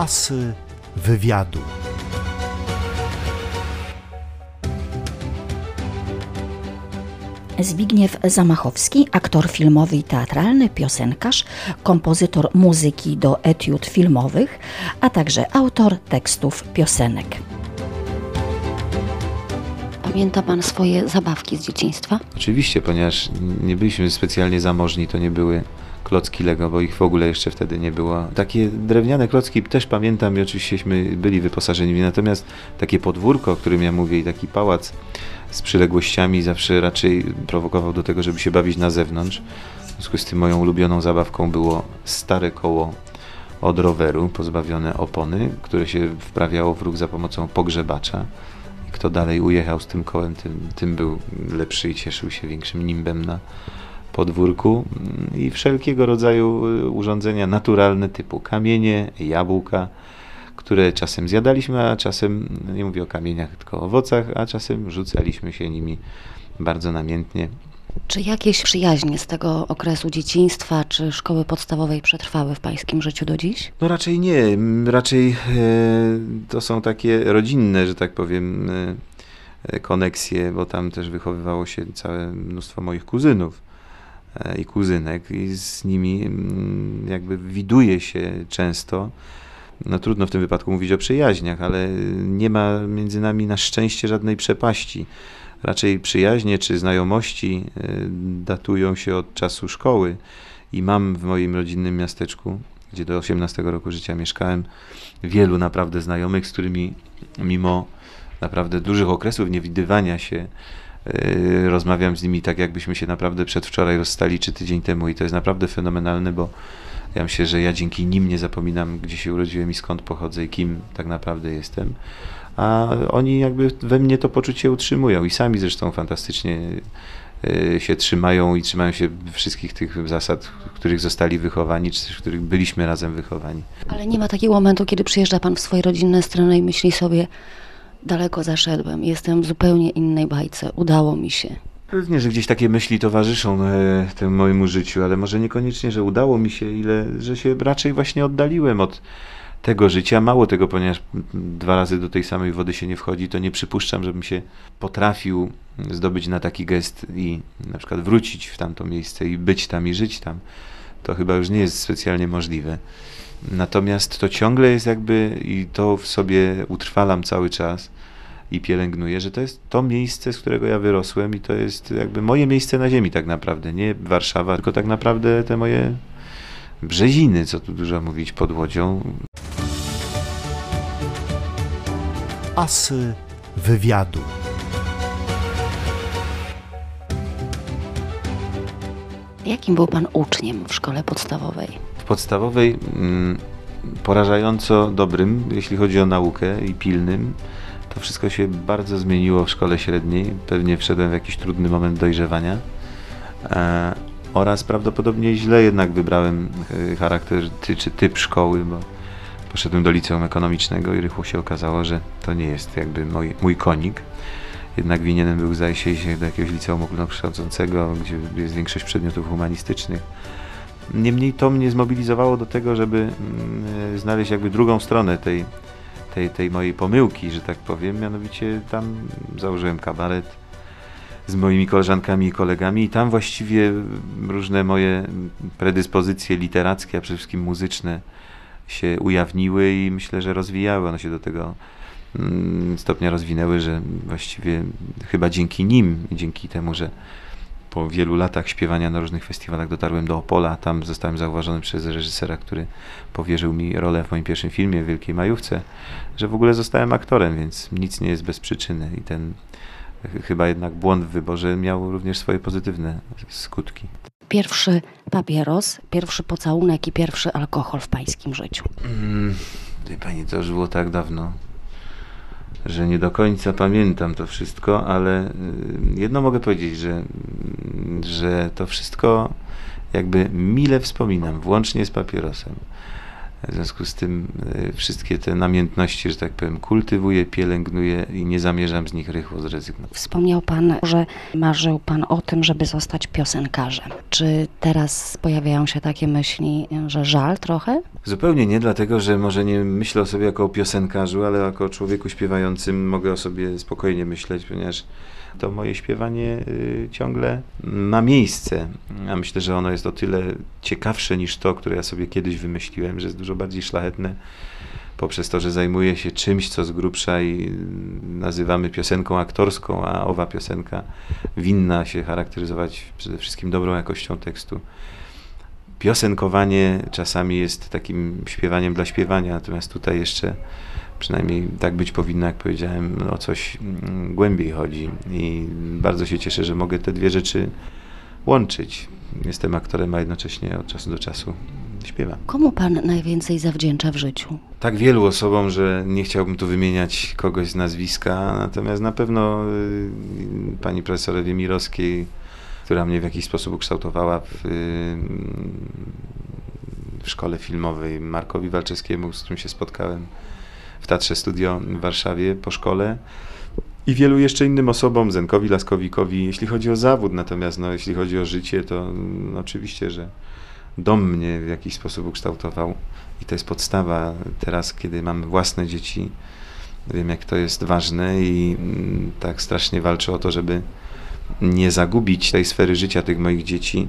Asy wywiadu. Zbigniew Zamachowski, aktor filmowy i teatralny, piosenkarz, kompozytor muzyki do etiud filmowych, a także autor tekstów piosenek. Pamięta Pan swoje zabawki z dzieciństwa? Oczywiście, ponieważ nie byliśmy specjalnie zamożni, to nie były klocki Lego, bo ich w ogóle jeszcze wtedy nie było. Takie drewniane klocki też pamiętam i oczywiścieśmy byli wyposażeni, natomiast takie podwórko, o którym ja mówię i taki pałac z przyległościami zawsze raczej prowokował do tego, żeby się bawić na zewnątrz. W związku z tym moją ulubioną zabawką było stare koło od roweru, pozbawione opony, które się wprawiało w ruch za pomocą pogrzebacza. Kto dalej ujechał z tym kołem, tym, tym był lepszy i cieszył się większym nimbem na podwórku. I wszelkiego rodzaju urządzenia naturalne typu kamienie, jabłka, które czasem zjadaliśmy, a czasem, nie mówię o kamieniach, tylko o owocach, a czasem rzucaliśmy się nimi bardzo namiętnie. Czy jakieś przyjaźnie z tego okresu dzieciństwa czy szkoły podstawowej przetrwały w pańskim życiu do dziś? No raczej nie. Raczej e, to są takie rodzinne, że tak powiem, e, koneksje, bo tam też wychowywało się całe mnóstwo moich kuzynów e, i kuzynek i z nimi mm, jakby widuje się często no trudno w tym wypadku mówić o przyjaźniach, ale nie ma między nami na szczęście żadnej przepaści. Raczej przyjaźnie czy znajomości e, datują się od czasu szkoły i mam w moim rodzinnym miasteczku, gdzie do 18 roku życia mieszkałem, wielu naprawdę znajomych, z którymi mimo naprawdę dużych okresów niewidywania się e, rozmawiam z nimi tak, jakbyśmy się naprawdę przedwczoraj rozstali, czy tydzień temu i to jest naprawdę fenomenalne, bo ja myślę, że ja dzięki nim nie zapominam, gdzie się urodziłem i skąd pochodzę i kim tak naprawdę jestem. A oni jakby we mnie to poczucie utrzymują i sami zresztą fantastycznie e, się trzymają i trzymają się wszystkich tych zasad, w których zostali wychowani, czy też w których byliśmy razem wychowani. Ale nie ma takiego momentu, kiedy przyjeżdża pan w swoje rodzinne strony i myśli sobie, daleko zaszedłem, jestem w zupełnie innej bajce, udało mi się. Pewnie, że gdzieś takie myśli towarzyszą e, temu mojemu życiu, ale może niekoniecznie, że udało mi się, ile, że się raczej właśnie oddaliłem od tego życia. Mało tego, ponieważ dwa razy do tej samej wody się nie wchodzi, to nie przypuszczam, żebym się potrafił zdobyć na taki gest i na przykład wrócić w tamto miejsce i być tam i żyć tam. To chyba już nie jest specjalnie możliwe. Natomiast to ciągle jest jakby i to w sobie utrwalam cały czas i pielęgnuję, że to jest to miejsce, z którego ja wyrosłem i to jest jakby moje miejsce na ziemi tak naprawdę, nie Warszawa, tylko tak naprawdę te moje brzeziny, co tu dużo mówić, pod Łodzią. Asy wywiadu. Jakim był pan uczniem w szkole podstawowej? Podstawowej mm, porażająco dobrym, jeśli chodzi o naukę i pilnym. To wszystko się bardzo zmieniło w szkole średniej. Pewnie wszedłem w jakiś trudny moment dojrzewania. E, oraz prawdopodobnie źle jednak wybrałem e, charakter ty, czy typ szkoły, bo poszedłem do liceum ekonomicznego i rychło się okazało, że to nie jest jakby mój, mój konik. Jednak winienem był zdaje się do jakiegoś liceum ogólnokształcącego, gdzie jest większość przedmiotów humanistycznych. Niemniej to mnie zmobilizowało do tego, żeby mm, znaleźć jakby drugą stronę tej, tej, tej mojej pomyłki, że tak powiem. Mianowicie tam założyłem kabaret z moimi koleżankami i kolegami i tam właściwie różne moje predyspozycje literackie, a przede wszystkim muzyczne się ujawniły i myślę, że rozwijały. One się do tego mm, stopnia rozwinęły, że właściwie chyba dzięki nim dzięki temu, że po wielu latach śpiewania na różnych festiwalach dotarłem do Opola. Tam zostałem zauważony przez reżysera, który powierzył mi rolę w moim pierwszym filmie, Wielkiej Majówce, że w ogóle zostałem aktorem, więc nic nie jest bez przyczyny i ten chyba jednak błąd w wyborze miał również swoje pozytywne skutki. Pierwszy papieros, pierwszy pocałunek i pierwszy alkohol w pańskim życiu. Mm, pani, to już było tak dawno, że nie do końca pamiętam to wszystko, ale y, jedno mogę powiedzieć, że, że to wszystko jakby mile wspominam, włącznie z papierosem. W związku z tym y, wszystkie te namiętności, że tak powiem, kultywuję, pielęgnuję i nie zamierzam z nich rychło zrezygnować. Wspomniał Pan, że marzył Pan o tym, żeby zostać piosenkarzem. Czy teraz pojawiają się takie myśli, że żal trochę? Zupełnie nie, dlatego że może nie myślę o sobie jako o piosenkarzu, ale jako o człowieku śpiewającym mogę o sobie spokojnie myśleć, ponieważ to moje śpiewanie y, ciągle ma miejsce. A myślę, że ono jest o tyle ciekawsze niż to, które ja sobie kiedyś wymyśliłem, że jest dużo bardziej szlachetne poprzez to, że zajmuję się czymś, co z grubsza i nazywamy piosenką aktorską, a owa piosenka winna się charakteryzować przede wszystkim dobrą jakością tekstu. Piosenkowanie czasami jest takim śpiewaniem dla śpiewania, natomiast tutaj jeszcze przynajmniej tak być powinno, jak powiedziałem, o coś mm, głębiej chodzi. I bardzo się cieszę, że mogę te dwie rzeczy łączyć. Jestem aktorem, a jednocześnie od czasu do czasu śpiewam. Komu Pan najwięcej zawdzięcza w życiu? Tak wielu osobom, że nie chciałbym tu wymieniać kogoś z nazwiska, natomiast na pewno y, pani profesor Ewie Mirowskiej, która mnie w jakiś sposób ukształtowała w, y, w szkole filmowej, Markowi Walczewskiemu, z którym się spotkałem w Teatrze Studio w Warszawie po szkole i wielu jeszcze innym osobom, Zenkowi Laskowikowi, jeśli chodzi o zawód, natomiast no, jeśli chodzi o życie, to no, oczywiście, że dom mnie w jakiś sposób ukształtował i to jest podstawa teraz, kiedy mam własne dzieci, wiem jak to jest ważne i mm, tak strasznie walczę o to, żeby nie zagubić tej sfery życia tych moich dzieci,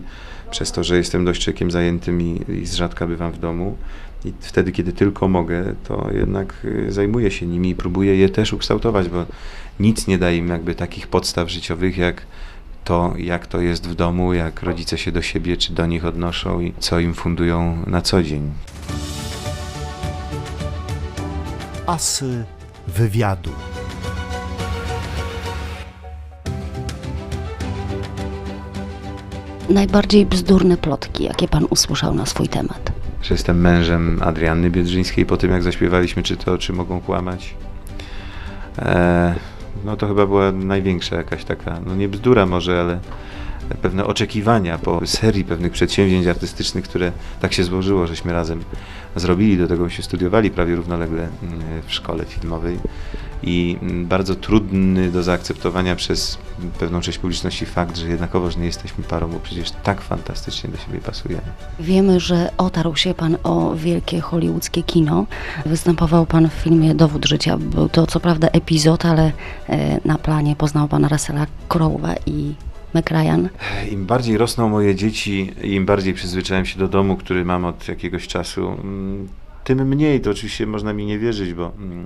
przez to, że jestem dość człowiekiem zajętym i, i z rzadka bywam w domu. I wtedy, kiedy tylko mogę, to jednak y, zajmuję się nimi i próbuję je też ukształtować, bo nic nie daje im jakby takich podstaw życiowych, jak to, jak to jest w domu, jak rodzice się do siebie czy do nich odnoszą i co im fundują na co dzień. Asy wywiadu. Najbardziej bzdurne plotki, jakie Pan usłyszał na swój temat? Że jestem mężem Adrianny Biedrzyńskiej po tym, jak zaśpiewaliśmy, czy to oczy mogą kłamać. E, no to chyba była największa jakaś taka, no nie bzdura może, ale pewne oczekiwania po serii pewnych przedsięwzięć artystycznych, które tak się złożyło, żeśmy razem zrobili, do tego się studiowali prawie równolegle mm, w szkole filmowej i mm, bardzo trudny do zaakceptowania przez pewną część publiczności fakt, że jednakowoż nie jesteśmy parą, bo przecież tak fantastycznie do siebie pasujemy. Wiemy, że otarł się Pan o wielkie hollywoodzkie kino. Występował Pan w filmie Dowód życia. Był to co prawda epizod, ale e, na planie poznał Pan Russella Crowe'a i Meg Ryan. Im bardziej rosną moje dzieci, im bardziej przyzwyczaiłem się do domu, który mam od jakiegoś czasu, mm, tym mniej, to oczywiście można mi nie wierzyć, bo mm,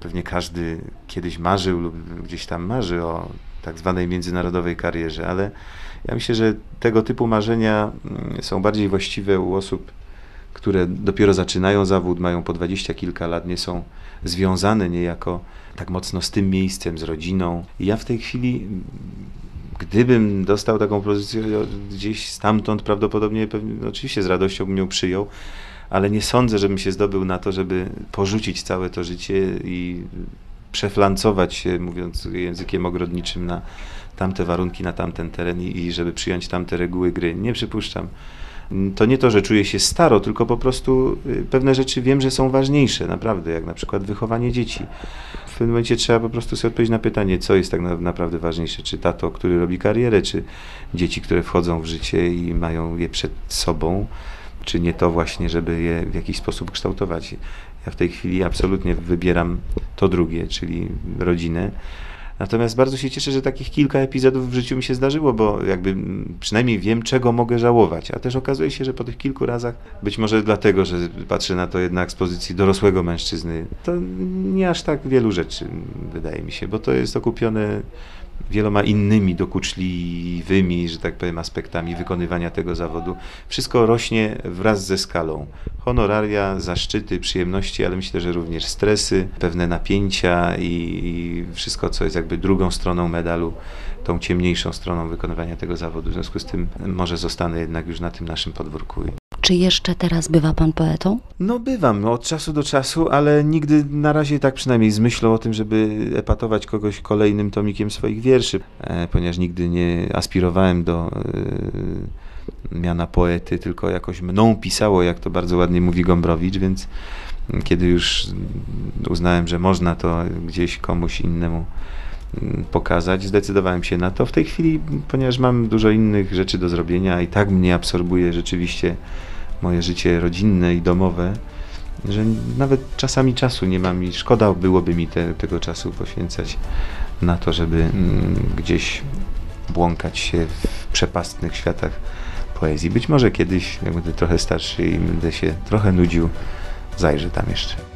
pewnie każdy kiedyś marzył lub gdzieś tam marzy o tak zwanej międzynarodowej karierze, ale ja myślę, że tego typu marzenia mm, są bardziej właściwe u osób, które dopiero zaczynają zawód, mają po dwadzieścia kilka lat, nie są związane niejako tak mocno z tym miejscem, z rodziną. I ja w tej chwili gdybym dostał taką pozycję gdzieś stamtąd, prawdopodobnie, pewnie, oczywiście z radością bym ją przyjął, ale nie sądzę, żebym się zdobył na to, żeby porzucić całe to życie i przeflancować się, mówiąc językiem ogrodniczym, na tamte warunki, na tamten teren i, i żeby przyjąć tamte reguły gry. Nie przypuszczam. To nie to, że czuję się staro, tylko po prostu y, pewne rzeczy wiem, że są ważniejsze, naprawdę, jak na przykład wychowanie dzieci w pewnym momencie trzeba po prostu sobie odpowiedzieć na pytanie, co jest tak na, naprawdę ważniejsze, czy tato, który robi karierę, czy dzieci, które wchodzą w życie i mają je przed sobą, czy nie to właśnie, żeby je w jakiś sposób kształtować. Ja w tej chwili absolutnie wybieram to drugie, czyli rodzinę. Natomiast bardzo się cieszę, że takich kilka epizodów w życiu mi się zdarzyło, bo jakby przynajmniej wiem, czego mogę żałować. A też okazuje się, że po tych kilku razach, być może dlatego, że patrzę na to jednak z pozycji dorosłego mężczyzny, to nie aż tak wielu rzeczy wydaje mi się, bo to jest okupione wieloma innymi dokuczliwymi, że tak powiem, aspektami wykonywania tego zawodu. Wszystko rośnie wraz ze skalą. Honoraria, zaszczyty, przyjemności, ale myślę, że również stresy, pewne napięcia i wszystko, co jest jakby drugą stroną medalu, tą ciemniejszą stroną wykonywania tego zawodu. W związku z tym może zostanę jednak już na tym naszym podwórku. Czy jeszcze teraz bywa pan poetą? No bywam, no, od czasu do czasu, ale nigdy na razie tak przynajmniej z myślą o tym, żeby epatować kogoś kolejnym tomikiem swoich wierszy, e, ponieważ nigdy nie aspirowałem do miana poety, tylko jakoś mną pisało, jak to bardzo ładnie mówi Gombrowicz, więc kiedy już uznałem, że można to gdzieś komuś innemu mm, pokazać, zdecydowałem się na to. W tej chwili, ponieważ mam dużo innych rzeczy do zrobienia i tak mnie absorbuje rzeczywiście moje życie rodzinne i domowe, że nawet czasami czasu nie mam i szkoda byłoby mi te, tego czasu poświęcać na to, żeby mm, gdzieś błąkać się w przepastnych światach poezji. Być może kiedyś, jak będę trochę starszy i będę się trochę nudził, zajrzę tam jeszcze.